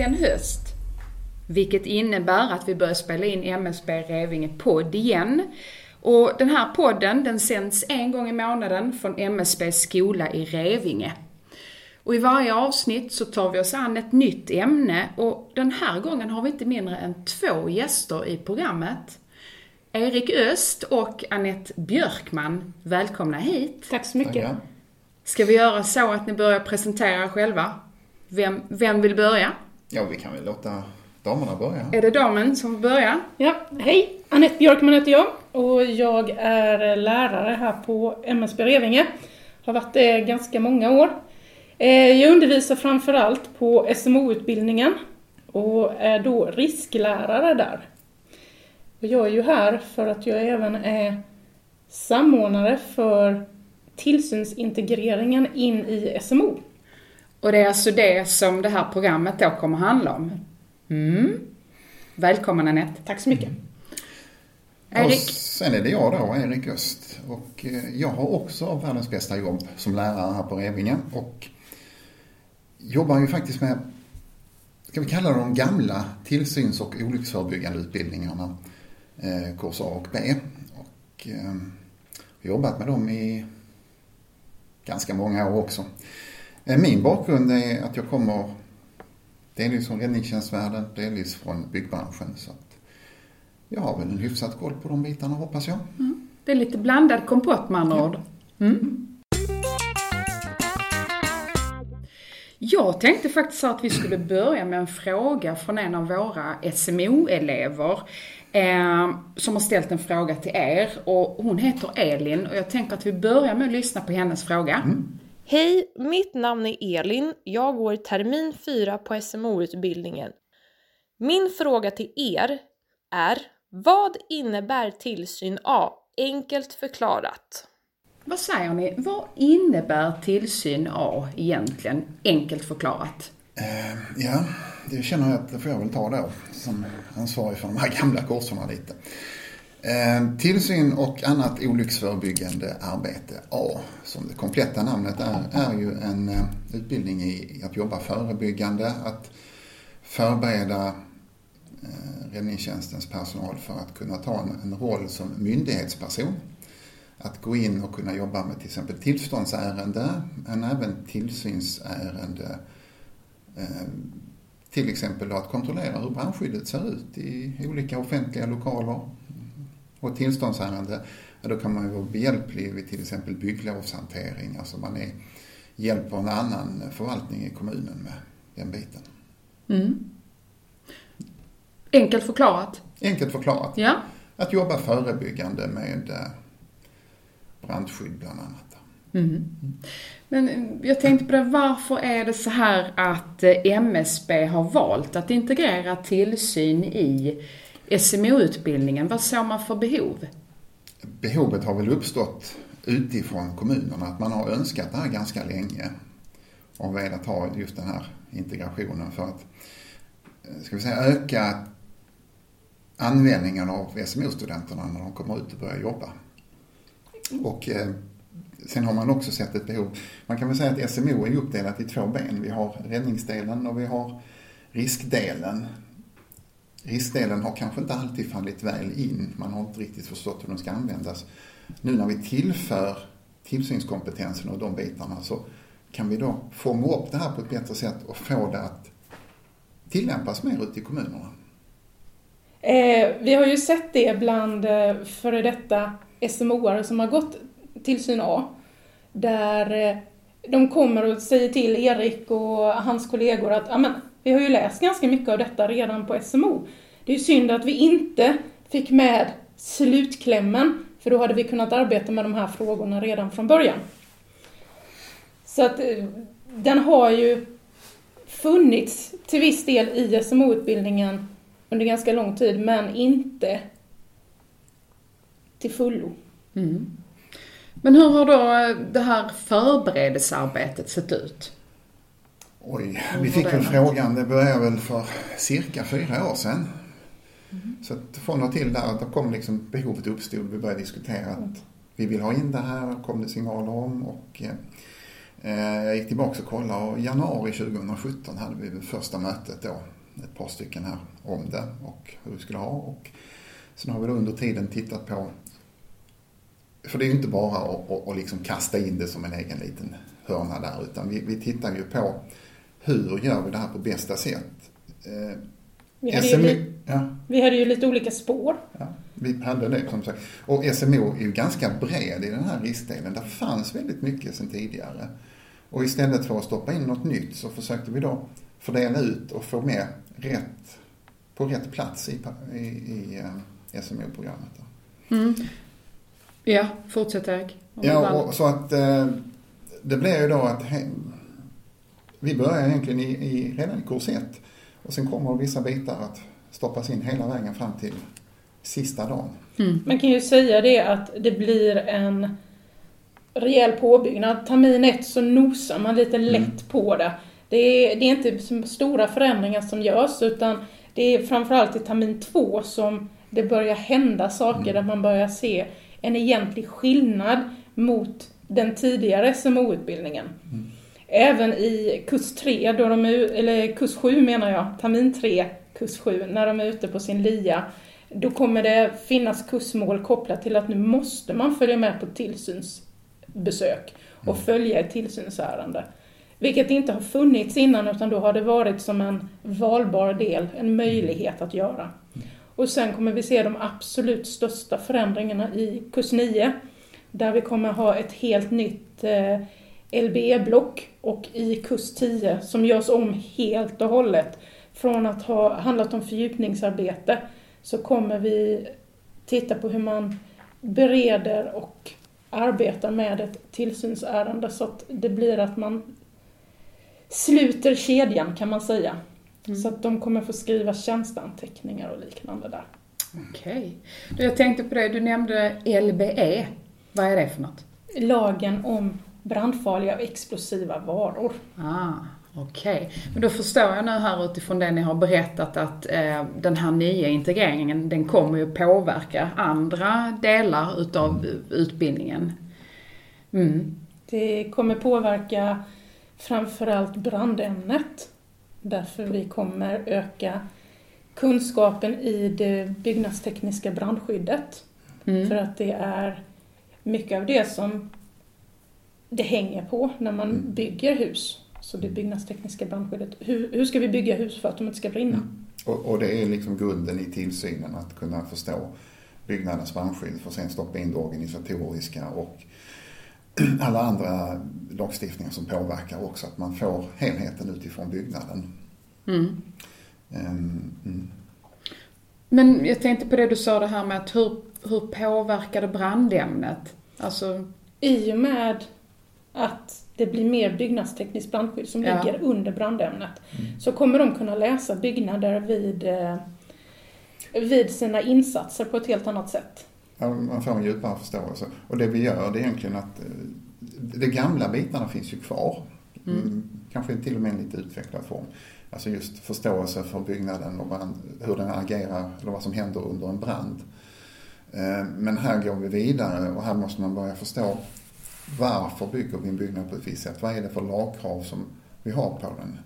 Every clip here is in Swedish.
äntligen höst. Vilket innebär att vi börjar spela in MSB Revinge podd igen. Och den här podden den sänds en gång i månaden från MSB skola i Revinge. Och i varje avsnitt så tar vi oss an ett nytt ämne och den här gången har vi inte mindre än två gäster i programmet. Erik Öst och Annette Björkman. Välkomna hit! Tack så mycket! Tackar. Ska vi göra så att ni börjar presentera er själva? Vem, vem vill börja? Ja, vi kan väl låta damerna börja. Är det damen som börjar? Ja, hej! Annette Björkman heter jag och jag är lärare här på MSB Revinge. Har varit det ganska många år. Eh, jag undervisar framförallt på SMO-utbildningen och är då risklärare där. Och jag är ju här för att jag även är samordnare för tillsynsintegreringen in i SMO. Och det är alltså det som det här programmet då kommer handla om? Mm. Välkommen Anette. Tack så mycket. Erik? Och sen är det jag då, Erik Öst. Och eh, jag har också världens bästa jobb som lärare här på Revinge. Och jobbar ju faktiskt med, ska vi kalla det de gamla tillsyns och olycksförebyggande utbildningarna. Eh, kurs A och B. Och eh, har jobbat med dem i ganska många år också. Eh, min bakgrund är att jag kommer delvis från räddningstjänstvärlden, delvis från byggbranschen. Så jag har väl en hyfsat koll på de bitarna hoppas jag. Mm. Det är lite blandad kompott med andra ord. Mm. Jag tänkte faktiskt att vi skulle börja med en fråga från en av våra SMO-elever eh, som har ställt en fråga till er och hon heter Elin och jag tänker att vi börjar med att lyssna på hennes fråga. Mm. Hej, mitt namn är Elin. Jag går termin 4 på SMO-utbildningen. Min fråga till er är Vad innebär tillsyn A? Enkelt förklarat. Vad säger ni? Vad innebär tillsyn A egentligen? Enkelt förklarat. Uh, ja, det känner jag att det får jag väl ta då som ansvarig för de här gamla kurserna lite. Eh, tillsyn och annat olycksförebyggande arbete A, som det kompletta namnet är, är ju en eh, utbildning i att jobba förebyggande, att förbereda eh, räddningstjänstens personal för att kunna ta en, roll som myndighetsperson att gå in och kunna jobba med till exempel tillståndsärende, men även tillsynsärende. Till exempel att kontrollera hur brandskyddet ser ut i olika offentliga lokaler. Och tillståndsärende, ja, då kan man ju vara behjälplig vid till exempel bygglovshantering, alltså man är, hjälper en annan förvaltning i kommunen med den biten. Mm. Enkelt förklarat? Enkelt förklarat. Ja. Att jobba förebyggande med eh, brandskydd bland annat. Mm. Men eh, jag tänkte på det, varför är det så här att eh, MSB har valt att integrera tillsyn i SMO-utbildningen? Vad såg man för behov? Behovet har väl uppstått utifrån kommunerna, att man har önskat det här ganska länge och velat ha just den här integrationen för att eh, ska vi säga, öka användningen av SMO-studenterna när de kommer ut och börjar jobba. Och eh, sen har man också sett ett behov. Man kan väl säga att SMO är uppdelat i två ben. Vi har räddningsdelen och vi har riskdelen. Riskdelen har kanske inte alltid fallit väl in. Man har inte riktigt förstått hur den ska användas. Nu när vi tillför tillsynskompetensen och de bitarna så kan vi då fånga upp det här på ett bättre sätt och få det att tillämpas mer ute i kommunerna. Eh, vi har ju sett det bland eh, före detta SMO-are som har gått tillsyn A. Där eh, de kommer och säger till Erik och hans kollegor att vi har ju läst ganska mycket av detta redan på SMO. Det är synd att vi inte fick med slutklämmen, för då hade vi kunnat arbeta med de här frågorna redan från början. Så att eh, den har ju funnits till viss del i SMO-utbildningen under ganska lång tid, men inte till fullo. Mm. Men hur har då eh, det här förberedelsearbetet sett ut? Oj, vi fick väl frågan, det började väl för cirka fyra år sedan. Mm. Så att från och till där, då kom liksom behovet uppstod, vi började diskutera att vi vill ha in det här, kom det signaler om och eh, Eh, jag gick tillbaka och kollade och i januari 2017 hade vi det första mötet då, ett par stycken här, om det och hur vi skulle ha. Och sen har vi då under tiden tittat på, för det är ju inte bara att, att, att liksom kasta in det som en egen liten hörna där, utan vi, vi tittar ju på hur gör vi det här på bästa sätt? Eh, vi hade, SMU, ju, ja. vi hade ju lite olika spår. Ja, vi hade det som sagt. Och SMO är ju ganska bred i den här riskdelen. Det fanns väldigt mycket sedan tidigare. Och istället för att stoppa in något nytt så försökte vi då fördela ut och få med rätt, på rätt plats i, i, i uh, SMO-programmet. Mm. Ja, fortsätt Erik. Ja, och, så att uh, det blir ju då att he, vi börjar egentligen i, i, redan i kurs 1 och sen kommer vissa bitar att stoppas in hela vägen fram till sista dagen. Mm. Man kan ju säga det att det blir en rejäl påbyggnad. Termin 1 så nosar man lite mm. lätt på det. Det är, det är inte stora förändringar som görs utan det är framförallt i termin 2 som det börjar hända saker mm. där man börjar se en egentlig skillnad mot den tidigare SMO-utbildningen. Mm. Även i kurs 3, då de är, eller kurs 7 menar jag, termin 3, kurs 7, när de är ute på sin LIA, då kommer det finnas kursmål kopplat till att nu måste man följa med på tillsynsbesök och mm. följa ett tillsynsärende. Vilket inte har funnits innan utan då har det varit som en valbar del, en möjlighet att göra. Och sen kommer vi se de absolut största förändringarna i kurs 9 där vi kommer ha ett helt nytt eh, LBE-block och i kurs 10 som görs om helt och hållet. Från att ha handlat om fördjupningsarbete så kommer vi titta på hur man bereder och arbetar med ett tillsynsärende så att det blir att man sluter kedjan kan man säga. Mm. Så att de kommer få skriva tjänsteanteckningar och liknande där. Okej. Okay. Jag tänkte på det, du nämnde LBE. Vad är det för något? Lagen om brandfarliga och explosiva varor. Ah, Okej, okay. men då förstår jag nu här utifrån det ni har berättat att eh, den här nya integreringen den kommer ju påverka andra delar utav utbildningen. Mm. Det kommer påverka framförallt brandämnet. Därför vi kommer öka kunskapen i det byggnadstekniska brandskyddet. Mm. För att det är mycket av det som det hänger på när man mm. bygger hus. Så det byggnadstekniska brandskyddet. Hur, hur ska vi bygga hus för att de inte ska brinna? Mm. Och, och, det är liksom grunden i tillsynen att kunna förstå byggnadens brandskydd för att sen stoppa in det organisatoriska och alla andra lagstiftningar som påverkar också. Att man får helheten utifrån byggnaden. Mm. Um, mm. Men jag tänkte på det du sa det här med att hur, hur påverkar det brandämnet? Alltså... I och med att det blir mer byggnadstekniskt brandskydd som ja. ligger under brandämnet, mm. så kommer de kunna läsa byggnader vid, eh, vid sina insatser på ett helt annat sätt. Ja, man får en djupare förståelse. Och det vi gör det är egentligen att eh, de gamla bitarna finns ju kvar. Mm. mm. Kanske till och med en lite utvecklad form. Alltså just förståelse för byggnaden och brand, hur den agerar, eller vad som händer under en brand. Eh, men här går vi vidare och här måste man börja förstå varför bygger vi en byggnad på ett visst sätt? Vad är det för lagkrav som vi har på den?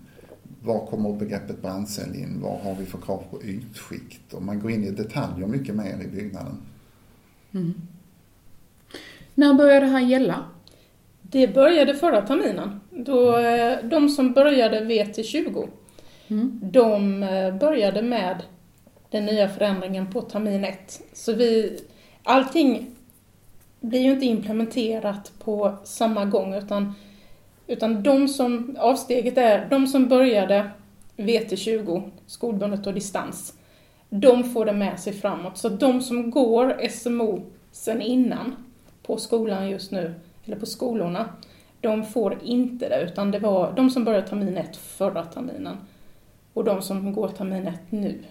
Var kommer begreppet brandcell in? Vad har vi för krav på ytskikt? Och man går in i detaljer mycket mer i byggnaden. Mm. När började det här gälla? Det började förra terminen. Då, eh, de som började VT20, mm. de eh, började med den nya förändringen på termin 1. Så vi, allting blir ju inte implementerat på samma gång utan, utan de som, avsteget är, de som började VT20, skolbundet och distans, de får det med sig framåt. Så de som går SMO sen innan på skolan just nu, eller på skolorna, de får inte det, utan det var de som började termin 1 förra terminen och de som går termin 1 nu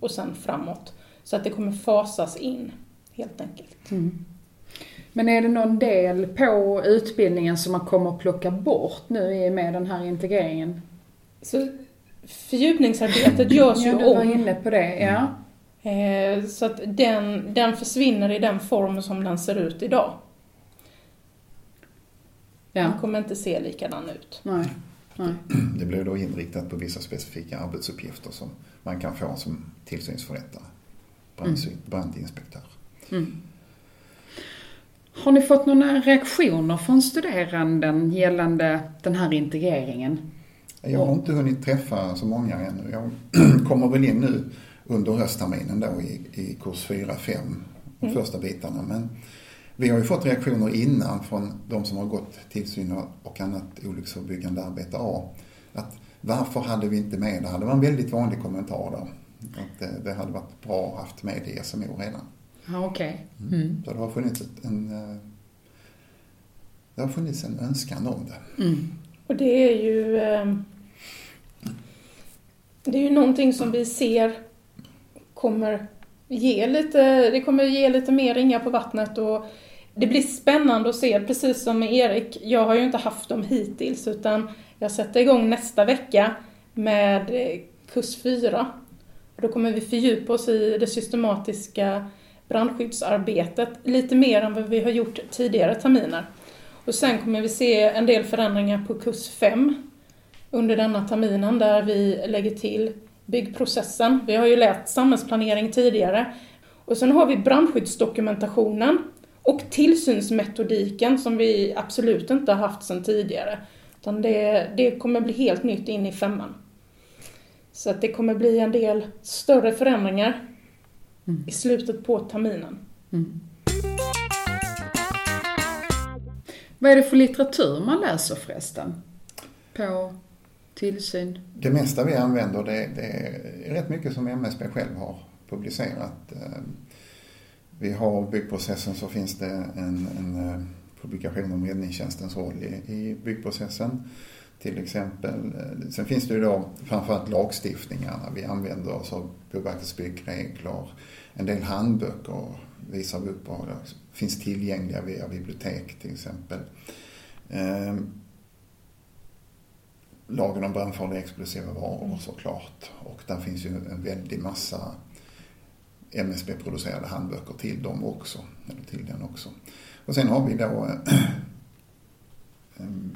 och sen framåt. Så att det kommer fasas in, helt enkelt. Mm. Men är det någon del på utbildningen som man kommer att plocka bort nu i och med den här integreringen? Så fördjupningsarbetet görs ju om. Ja, du var inne på det, ja. Eh, så att den, den försvinner i den form som den ser ut idag. Ja. Den kommer inte se likadan ut. Nej. Nej. Det blir då inriktat på vissa specifika arbetsuppgifter som man kan få som tillsynsförrättare, mm. brandinspektör. Mm. Har ni fått några reaktioner från studeranden gällande den här integreringen? Jag har inte hunnit träffa så många ännu. Jag kommer väl in nu under höstterminen då i, i kurs 4-5, de mm. första bitarna. Men vi har ju fått reaktioner innan från de som har gått tillsyn och annat olycksförebyggande arbete A. Att varför hade vi inte med det? Det var en väldigt vanlig kommentar då. Att det, det hade varit bra att haft med det i SMO redan. Ja, okej. Okay. Mm. mm. Så det har funnits en, eh, det har funnits en önskan om det. Mm. Och det är ju eh, det är ju någonting som vi ser kommer ge lite, det kommer ge lite mer ringar på vattnet och det blir spännande att se, precis som med Erik. Jag har ju inte haft dem hittills utan jag sätter igång nästa vecka med eh, kurs 4. Då kommer vi fördjupa oss i det systematiska brandskyddsarbetet lite mer än vad vi har gjort tidigare terminer. Och sen kommer vi se en del förändringar på kurs 5 under denna terminen där vi lägger till byggprocessen. Vi har ju lärt samhällsplanering tidigare. Och sen har vi brandskyddsdokumentationen och tillsynsmetodiken som vi absolut inte har haft sedan tidigare. Utan det, det kommer bli helt nytt in i femman. Så att det kommer bli en del större förändringar mm. i slutet på terminen. Mm. Vad är det för litteratur man läser förresten? På tillsyn? Det mesta vi använder det, det är rätt mycket som MSB själv har publicerat. Eh, vi har byggprocessen så finns det en, en eh, publikation om räddningstjänstens roll i, i byggprocessen till exempel. Eh, sen finns det ju då framförallt lagstiftningarna. Vi använder oss av Boverkets byggregler. En del handböcker visar vi upp och finns tillgängliga via bibliotek till exempel. Ehm, lagen om brandfarliga explosiva varor såklart. Och där finns ju en väldig massa MSB-producerade handböcker till dem också. Eller till den också. Och sen har vi då eh,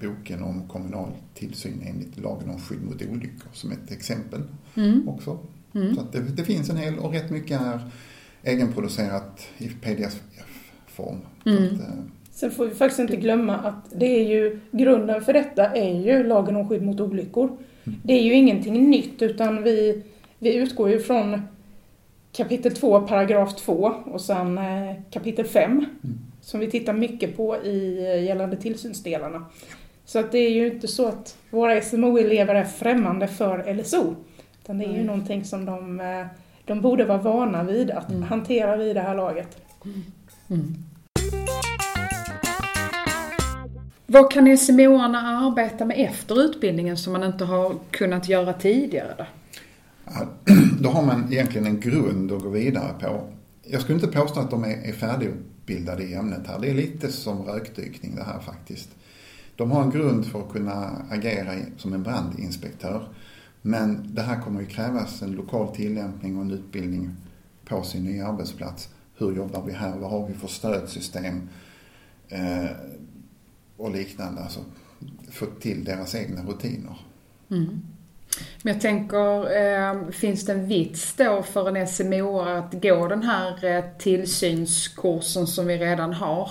boken om kommunal tillsyn enligt lagen om skydd mot olyckor som ett exempel mm. också. Mm. Så det, det, finns en hel och rätt mycket är egenproducerat i pdf-form. Mm. Eh, Sen får vi faktiskt inte glömma att det är ju, grunden för detta är ju lagen om skydd mot olyckor. Mm. Det är ju ingenting nytt utan vi, vi utgår ju från kapitel 2, paragraf 2 och sen eh, kapitel 5 mm. Som vi tittar mycket på i eh, gällande tillsynsdelarna. Så att det är ju inte så att våra SMO-elever är främmande för LSO. Utan det är ju mm. någonting som de, eh, de borde vara vana vid att mm. hantera vid det här laget. Mm. mm. Vad kan SMO-arna arbeta med efter utbildningen som man inte har kunnat göra tidigare? Då? Ja, då har man egentligen en grund att gå vidare på. Jag skulle inte påstå att de är färdigutbildade i ämnet här. Det är lite som rökdykning det här faktiskt. De har en grund för att kunna agera som en brandinspektör. Men det här kommer ju krävas en lokal tillämpning och en utbildning på sin nya arbetsplats. Hur jobbar vi här? Vad har vi för stödsystem? Eh, och liknande. Alltså få till deras egna rutiner. Mm. Men jag tänker, eh, finns det en vits då för en SMO att gå den här eh, tillsynskursen som vi redan har?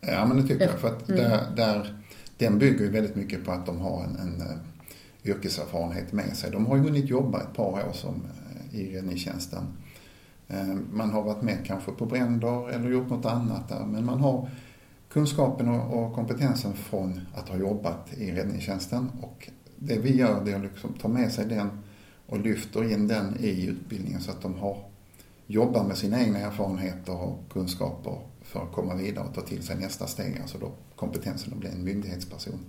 Ja, men det tycker jag. För att mm. där, där, den bygger ju väldigt mycket på att de har en, en uh, yrkeserfarenhet med sig. De har ju hunnit jobba ett par år som, uh, i räddningstjänsten. Uh, man har varit med kanske på bränder eller gjort något annat där, men man har kunskapen och kompetensen från att ha jobbat i räddningstjänsten och det vi gör det är att liksom ta med sig den och lyfter in den i utbildningen så att de har jobbar med sina egna erfarenheter och kunskaper för att komma vidare och ta till sig nästa steg, alltså då kompetensen att bli en myndighetsperson,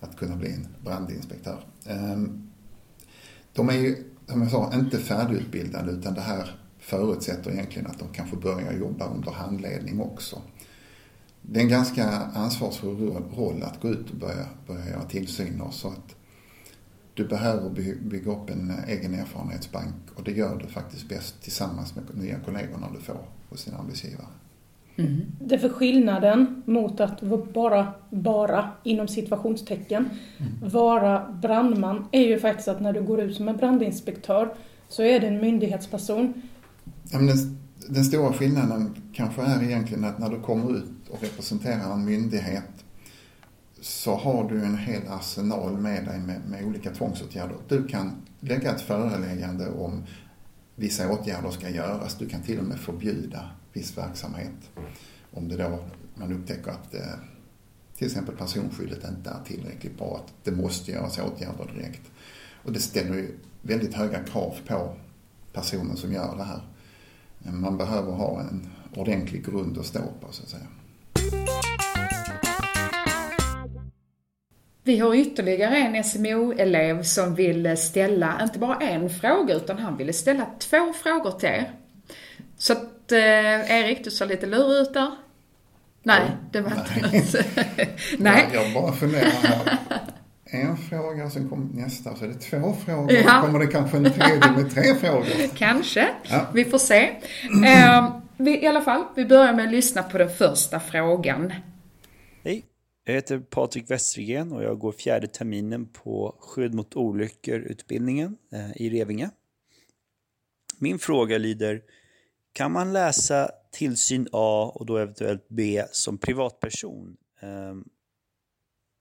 att kunna bli en brandinspektör. Ehm, de är ju, som jag sa, inte färdigutbildade utan det här förutsätter egentligen att de kan få börja jobba under handledning också det är en ganska ansvarsfull roll att gå ut och börja, börja göra tillsyner så att du behöver bygga upp en egen erfarenhetsbank och det gör du faktiskt bäst tillsammans med nya kollegorna du får hos din arbetsgivare. Mm. Därför skillnaden mot att bara, bara inom situationstecken, mm. vara brandman är ju faktiskt att när du går ut som en brandinspektör så är det en myndighetsperson. Ja, den, den stora skillnaden kanske är egentligen att när du kommer ut och representerar en myndighet så har du en hel arsenal med dig med, med olika tvångsåtgärder. Du kan lägga ett föreläggande om vissa åtgärder ska göras. Du kan till och med förbjuda viss verksamhet. Om det då man upptäcker att eh, till exempel personskyddet inte är tillräckligt bra, att det måste göras åtgärder direkt. Och det ställer ju väldigt höga krav på personen som gör det här. Man behöver ha en ordentlig grund att stå på så att säga. Vi har ytterligare en SMO-elev som vill ställa, inte bara en fråga, utan han ville ställa två frågor till er. Så att, eh, Erik, du ser lite lurig ut där. Nej, det var inte något. Nej. Jag bara funderar här. En fråga, sen kommer nästa, så är det två frågor. Ja. kommer det kanske en tredje med tre frågor. Kanske. Ja. Vi får se. Eh, vi, I alla fall, vi börjar med att lyssna på den första frågan. Jag heter Patrik Westergren och jag går fjärde terminen på skydd mot olyckor-utbildningen eh, i Revinge. Min fråga lyder, kan man läsa tillsyn A och då eventuellt B som privatperson? Ehm,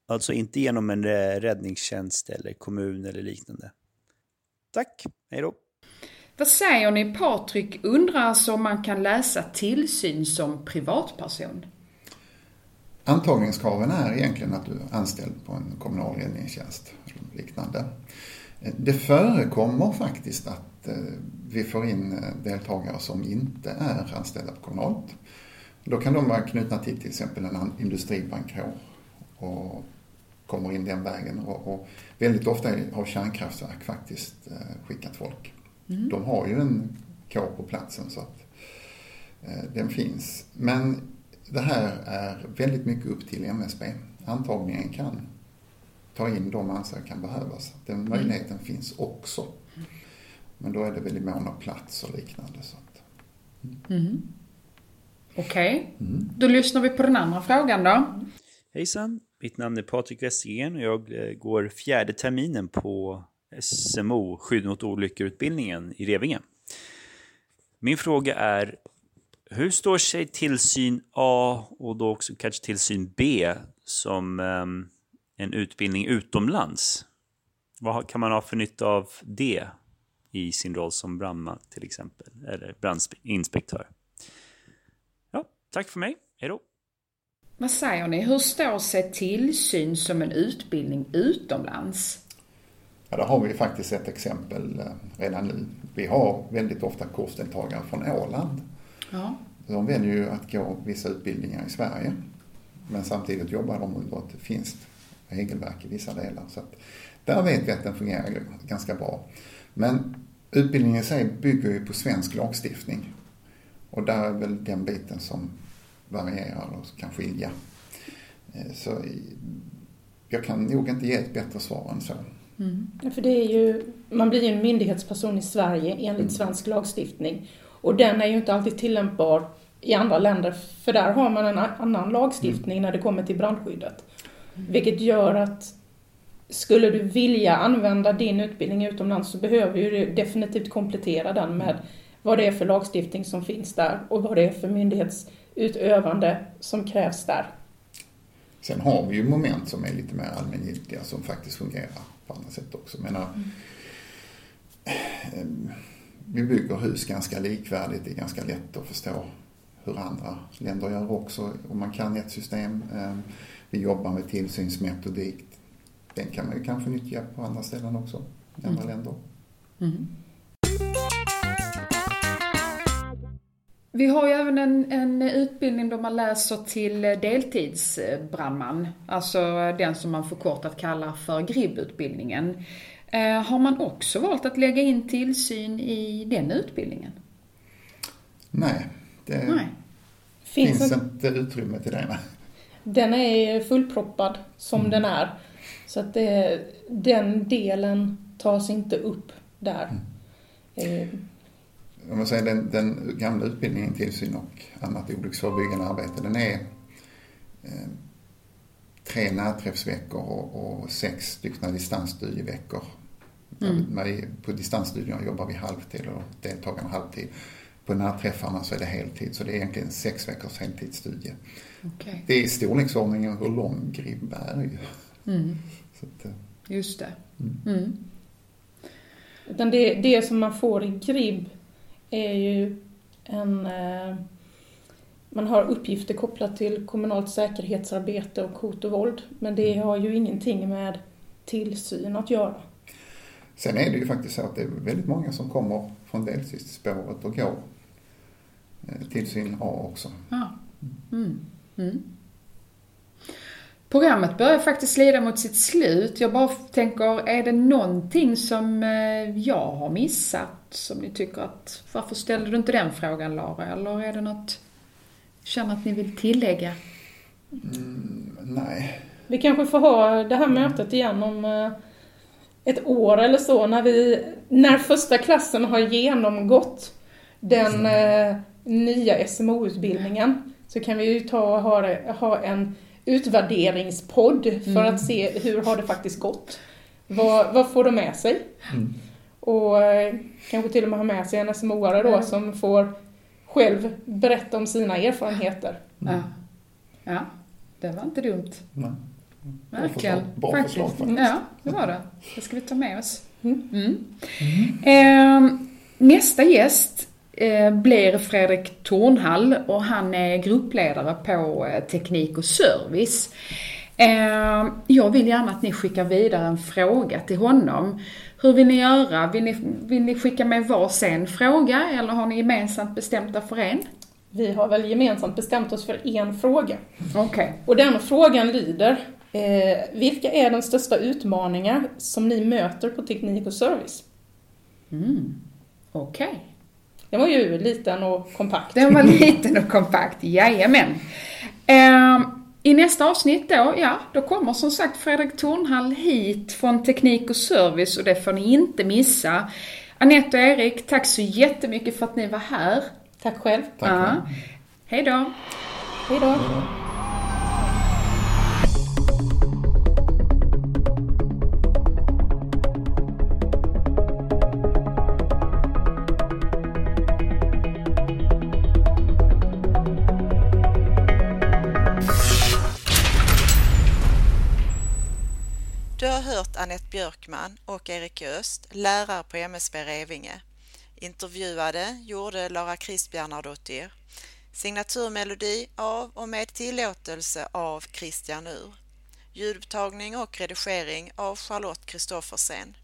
alltså inte genom en eh, räddningstjänst eller kommun eller liknande. Tack, hej då! Vad säger ni? Patrik undrar alltså om man kan läsa tillsyn som privatperson? Antagningskraven är egentligen att du är anställd på en kommunal räddningstjänst eller liknande. Det förekommer faktiskt att eh, vi får in eh, deltagare som inte är anställda på kommunalt. Då kan de vara knutna till till exempel en industribrandkår och kommer in den vägen. Och, och väldigt ofta har kärnkraftverk faktiskt eh, skickat folk. Mm. De har ju en kår på platsen så att den finns. Men det här är väldigt mycket upp till MSB. Antagningen kan ta in de ansökningar kan behövas. Den mm. möjligheten mm. finns också. Men då är det väl i mån av plats och liknande. Så att, mm. mm. Okej, okay. mm. då lyssnar vi på den andra frågan då. Hejsan, mitt namn är Patrik Westergren och jag eh, går fjärde terminen på SMO, skydd mot olyckor-utbildningen i Revinge. Min fråga är, hur står sig tillsyn A och då också kanske tillsyn B som um, en utbildning utomlands? Vad kan man ha för nytta av det i sin roll som brandman till exempel, eller brandinspektör? Ja, tack för mig. Hej då! Vad säger ni, hur står sig tillsyn som en utbildning utomlands? Ja, där har vi faktiskt ett exempel eh, redan nu. Vi har väldigt ofta kursdeltagare från Åland Ja. De väljer ju att gå vissa utbildningar i Sverige. Men samtidigt jobbar de under ett finskt regelverk i vissa delar. Så att där vet vi att den fungerar ganska bra. Men utbildningen i sig bygger ju på svensk lagstiftning. Och där är väl den biten som varierar och kan skilja. Eh, så jag kan nog inte ge ett bättre svar än så. Mm. För det är ju, man blir ju en myndighetsperson i Sverige enligt mm. svensk lagstiftning. Och den är ju inte alltid tillämpbar i andra länder, för där har man en annan lagstiftning mm. när det kommer till brandskyddet. Mm. Vilket gör att skulle du vilja använda din utbildning utomlands så behöver du definitivt komplettera den med vad det är för lagstiftning som finns där och vad det är för myndighetsutövande som krävs där. Sen har vi ju moment som är lite mer allmängiltiga som faktiskt fungerar på andra sätt också. Menar, mm vi bygger hus ganska likvärdigt. Det är ganska lätt att förstå hur andra länder gör också. Och man kan ett system. Ehm, vi jobbar med tillsynsmetodik. Den kan man ju kanske nyttja på andra ställen också, i andra mm. länder. Mm. Vi har ju även en, en, utbildning då man läser till deltidsbrandman. Alltså den som man förkortat kallar för GRIB-utbildningen. Eh, har man också valt att lägga in tillsyn i den utbildningen? Nej, det Nej. finns, finns inte utrymme till det. Den är fullproppad som mm. den är. Så att det, den delen tas inte upp där. Mm. Eh. om man säger den, den gamla utbildningen tillsyn och annat olycksförebyggande arbete, den är eh, tre närträffsveckor och, och sex stycken distansstudieveckor. Mm. På distansstudierna jobbar vi halvtid och deltagarna halvtid. På närträffarna så är det heltid, så det är egentligen sex veckors heltidsstudie. Okay. Det är i storleksordningen hur lång GRIB är ju. Mm. Att, eh, Just det. Mm. mm. Utan det, det som man får i GRIB är ju en... Eh, man har uppgifter kopplat till kommunalt säkerhetsarbete och hot och våld. Men det har ju ingenting med tillsyn att göra. Sen är det ju faktiskt så att det är väldigt många som kommer från deltidsspåret och går eh, tillsyn A också. Ja. Mm. Mm. Programmet börjar faktiskt lida mot sitt slut. Jag bara tänker, är det någonting som eh, jag har missat som ni tycker att, varför ställde du inte den frågan Lara? Eller är det något, känner att ni vill tillägga? Mm, nej. Vi kanske får ha det här mötet igen om eh, ett år eller så när vi, när första klassen har genomgått den eh, nya SMO-utbildningen så kan vi ju ta och ha, ha en utvärderingspodd för mm. att se hur har det faktiskt gått. Vad, vad får de med sig? Mm. Och eh, kanske till och med ha med sig en SMO-are då mm. som får själv berätta om sina erfarenheter. Ja. ja, det var inte dumt. Verkligen. Bra förslag, faktiskt. Ja, det var det. Det ska vi ta med oss. Mm. Mm. Eh, nästa gäst eh, blir Fredrik Tornhall och han är gruppledare på eh, Teknik och Service. Eh, jag vill gärna att ni skickar vidare en fråga till honom. Hur vill ni göra? Vill ni, vill ni skicka med varsin fråga eller har ni gemensamt bestämt er för en? Vi har väl gemensamt bestämt oss för en fråga. Okej. Okay. Och den frågan lyder Eh, vilka är de största utmaningar som ni möter på teknik och service? Mm. Okej. Okay. Den var ju liten och kompakt. Den var liten och kompakt, jajamän. Eh, I nästa avsnitt då, ja, då kommer som sagt Fredrik Tornhall hit från Teknik och Service och det får ni inte missa. Anette och Erik, tack så jättemycket för att ni var här. Tack själv. Tack ja. Hej då. Hej då. Hört Annette Björkman och Erik Öst, lärare på MSB Revinge. Intervjuade gjorde Lara Kristbjernadottir. Signaturmelodi av och med tillåtelse av Christian Ur. Ljudupptagning och redigering av Charlotte Kristoffersen.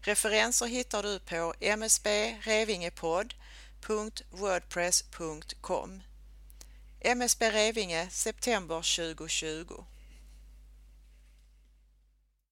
Referenser hittar du på msbrevingepodd.wordpress.com MSB Revinge september 2020